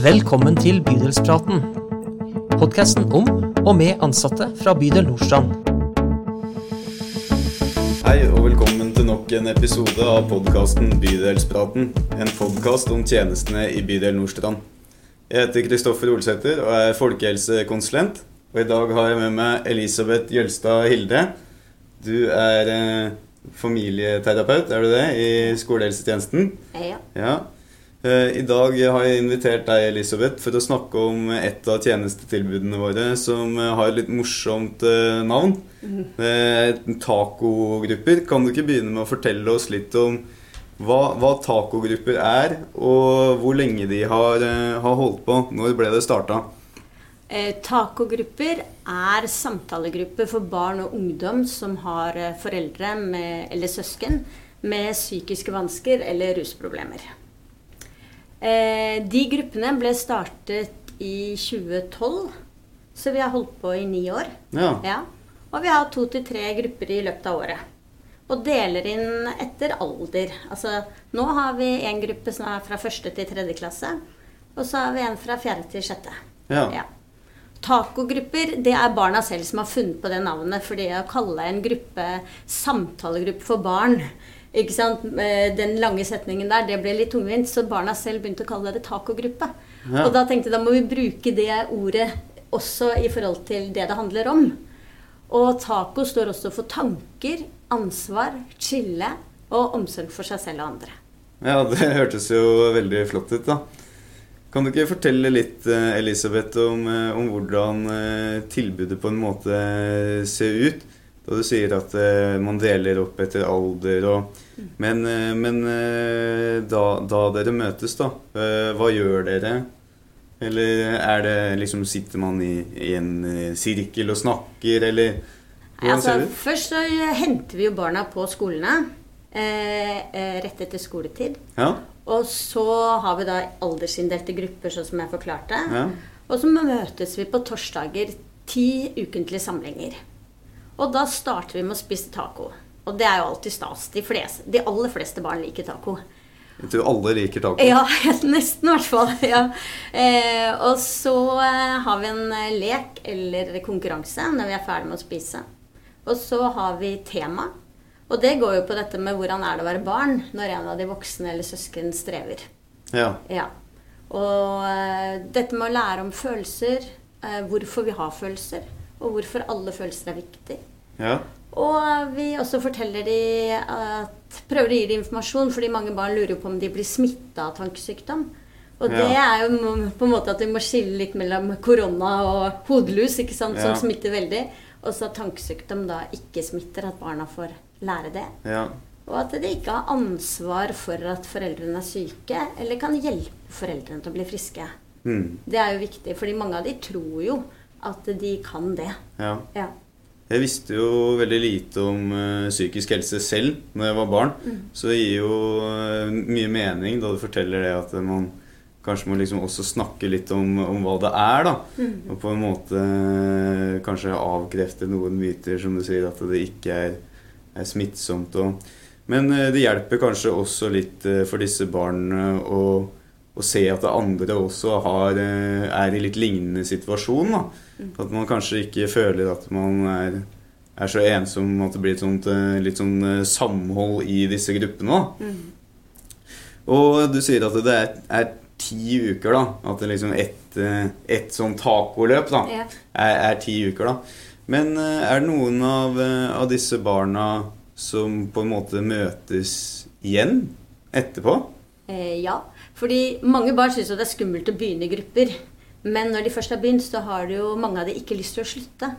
Velkommen til Bydelspraten. Podkasten om og med ansatte fra bydel Nordstrand. Hei og velkommen til nok en episode av podkasten Bydelspraten. En podkast om tjenestene i bydel Nordstrand. Jeg heter Kristoffer Olsæter og er folkehelsekonsulent. Og i dag har jeg med meg Elisabeth Jølstad Hilde. Du er eh, familieterapeut, er du det, i skolehelsetjenesten? Ja. Ja. Eh, I dag har jeg invitert deg, Elisabeth, for å snakke om et av tjenestetilbudene våre som eh, har et litt morsomt eh, navn. Eh, Tacogrupper. Kan du ikke begynne med å fortelle oss litt om hva, hva tacogrupper er, og hvor lenge de har, har holdt på? Når ble det starta? Eh, Tacogrupper er samtalegrupper for barn og ungdom som har foreldre med, eller søsken med psykiske vansker eller rusproblemer. Eh, de gruppene ble startet i 2012, så vi har holdt på i ni år. Ja. Ja. Og vi har to til tre grupper i løpet av året. Og deler inn etter alder. Altså, nå har vi en gruppe som er fra første til tredje klasse. Og så har vi en fra fjerde til sjette. Ja. Ja. Tacogrupper, det er barna selv som har funnet på det navnet. For det å kalle en gruppe samtalegruppe for barn ikke sant? Den lange setningen der, det ble litt tungvint, så barna selv begynte å kalle det tacogruppe. Ja. Og da tenkte jeg da må vi bruke det ordet også i forhold til det det handler om. Og taco står også for tanker, ansvar, chille og omsorg for seg selv og andre. Ja, det hørtes jo veldig flott ut, da. Kan du ikke fortelle litt, eh, Elisabeth, om, eh, om hvordan eh, tilbudet på en måte ser ut? Da du sier at eh, man deler opp etter alder og Men, eh, men eh, da, da dere møtes, da, eh, hva gjør dere? Eller er det liksom Sitter man i, i en eh, sirkel og snakker, eller hvordan Altså, ser det ut? først så henter vi jo barna på skolene eh, eh, rett etter skoletid. Ja? Og så har vi da aldersinndelte grupper, sånn som jeg forklarte. Ja. Og så møtes vi på torsdager ti ukentlige samlinger. Og da starter vi med å spise taco. Og det er jo alltid stas. De, fleste, de aller fleste barn liker taco. Jeg tror alle liker taco. Ja, nesten i hvert fall. Ja. Eh, og så eh, har vi en eh, lek eller konkurranse når vi er ferdig med å spise. Og så har vi tema. Og det går jo på dette med hvordan er det å være barn når en av de voksne eller søsken strever. Ja. Ja. Og eh, dette med å lære om følelser, hvorfor vi har følelser, og hvorfor alle følelser er viktig. Ja. Og vi også forteller de at Prøver å gi dem informasjon, fordi mange barn lurer på om de blir smitta av tankesykdom. Og det Ja. er jo på en måte at vi må skille litt mellom korona og hodelus, ikke sant, som Ja. smitter veldig. Og så at tankesykdom da ikke smitter, at barna får lære det. ja. Og at de ikke har ansvar for at foreldrene er syke, eller kan hjelpe foreldrene til å bli friske. Mm. Det er jo viktig, fordi mange av de tror jo at de kan det. ja. Ja. Jeg visste jo veldig lite om uh, psykisk helse selv når jeg var barn. Så det gir jo uh, mye mening da du forteller det at man kanskje må liksom også snakke litt om, om hva det er, da. Og på en måte uh, kanskje avkrefte noen myter, som du sier, at det ikke er, er smittsomt. Og, men det hjelper kanskje også litt for disse barna å, å se at andre også har, eh, er i litt lignende situasjon. da. At man kanskje ikke føler at man er, er så ensom at det blir et sånt, eh, litt sånn eh, samhold i disse gruppene. Mm. Og du sier at det er, er ti uker, da. At det liksom ett et sånn tacoløp da, Ja. er, er ti uker, da. Men er det noen av, av disse barna som på en måte møtes igjen etterpå? Eh, ja. Fordi mange barn syns det er skummelt å begynne i grupper. Men når de først har begynt, så har jo mange av de ikke lyst til å slutte.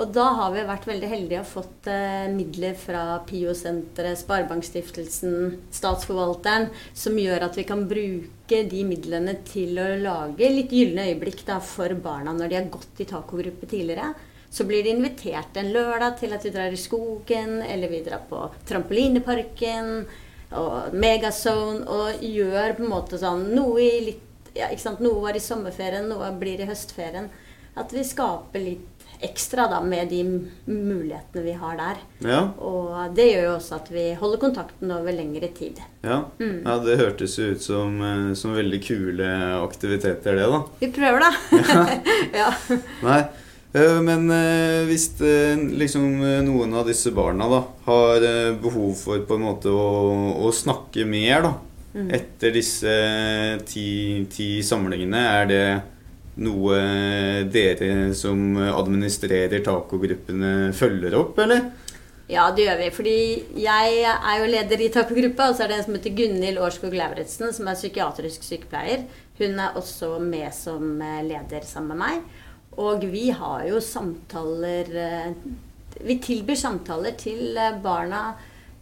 Og da har vi vært veldig heldige og fått eh, midler fra PIO-senteret, Sparebankstiftelsen, Statsforvalteren, som gjør at vi kan bruke de midlene til å lage litt gylne øyeblikk da, for barna når de har gått i tacogruppe tidligere. Så blir de invitert en lørdag til at vi drar i skogen, eller vi drar på trampolineparken og Megazone, og gjør på en måte sånn noe i litt ja? Noe var i sommerferien, noe blir i høstferien. At vi skaper litt ekstra da, med de mulighetene vi har der. Ja, Og det gjør jo også at vi holder kontakten over lengre tid. ja. Mm. ja det hørtes jo ut som, eh, som veldig kule aktiviteter, det, da. Vi prøver, da. ja. Nei, men eh, hvis eh, liksom eh, noen av disse barna da har eh, behov for på en måte å, å snakke mer da etter disse ti, ti samlingene, er det noe dere som administrerer tacogruppene følger opp, eller? Ja, det gjør vi. Fordi jeg er jo leder i takogruppa, og så er det en som heter Gunhild Årskog Lauritzen, som er psykiatrisk sykepleier. Hun er også med som eh, leder sammen med meg. Og vi har jo samtaler eh, Vi tilbyr samtaler til eh, barna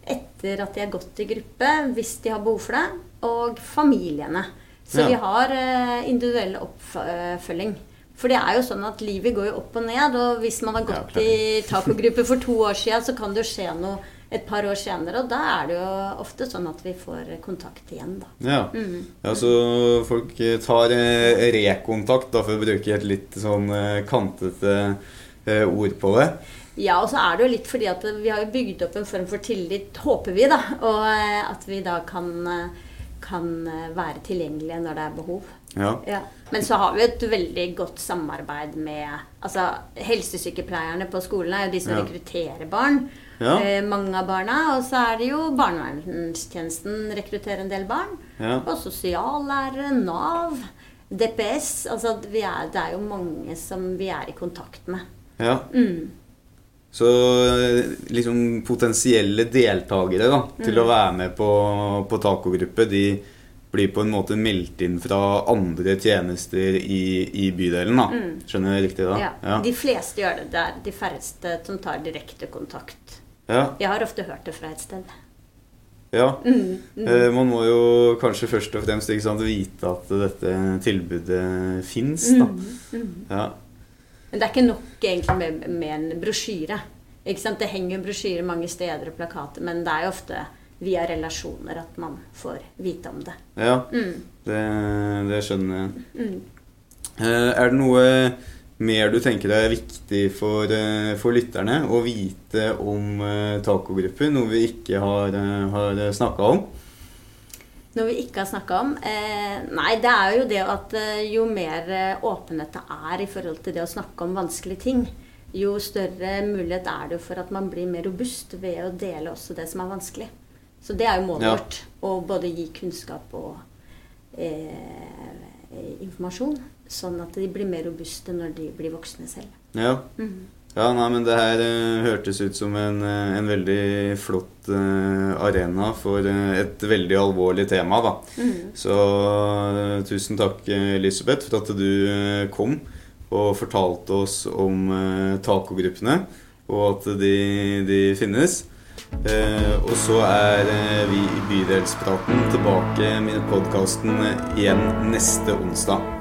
etter at de har gått i gruppe, hvis de har behov for det, og familiene. Så Ja. vi har eh, individuell oppfølging. For det er jo sånn at livet går jo opp og ned, og hvis man har gått ja, i tacogruppe for to år siden, så kan det jo skje noe et par år senere, og da er det jo ofte sånn at vi får kontakt igjen, da. Ja. Mm. ja, så folk tar eh, rekontakt, da, for å bruke et litt sånn eh, kantete eh, ord på det. Ja, og så er det jo litt fordi at vi har jo bygd opp en form for tillit, håper vi, da. Og at vi da kan, kan være tilgjengelige når det er behov. Ja. Ja. Men så har vi et veldig godt samarbeid med altså Helsesykepleierne på skolen er jo de som Ja. rekrutterer barn. Ja. Eh, mange av barna. Og så er det jo barnevernstjenesten rekrutterer en del barn. Ja. Og sosiallærere, Nav, DPS. Altså vi er, det er jo mange som vi er i kontakt med. ja. Mm. Så eh, liksom potensielle deltakere da, til Mm. å være med på, på tacogruppe, de blir på en måte meldt inn fra andre tjenester i, i bydelen. da. Skjønner jeg riktig da? Mm. Ja. Ja. De fleste gjør det. Det er de færreste som tar direkte kontakt. ja. Jeg har ofte hørt det fra et sted. ja. Mm. Eh, Man må jo kanskje først og fremst sant, vite at dette tilbudet fins. da. Mm. Ja. Men det er ikke nok egentlig med, med en brosjyre. Det henger brosjyrer mange steder og plakater, men det er jo ofte via relasjoner at man får vite om det. ja. Mm. Det, det skjønner jeg. Mm. Eh, Er det noe mer du tenker er viktig for, eh, for lytterne å vite om tacogruppen. Noe vi ikke har, eh, har snakka om? Noe vi ikke har snakka om? Eh, nei, det er jo det at eh, jo mer eh, åpenhet det er i forhold til det å snakke om vanskelige ting, jo større mulighet er det for at man blir mer robust ved å dele også det som er vanskelig. Så det er jo målet Ja. vårt. Å både gi kunnskap og eh, informasjon. Sånn at de blir mer robuste når de blir voksne selv. Ja. Mhm. ja, nei, men det her eh, hørtes ut som en, eh, en veldig flott eh, arena for eh, et veldig alvorlig tema, da. Mhm. Så eh, tusen takk, Elisabeth, for at du kom og fortalte oss om tacogruppene, og at de, de finnes. Eh, og så er eh, vi i Bydelspraten tilbake med podkasten igjen neste onsdag.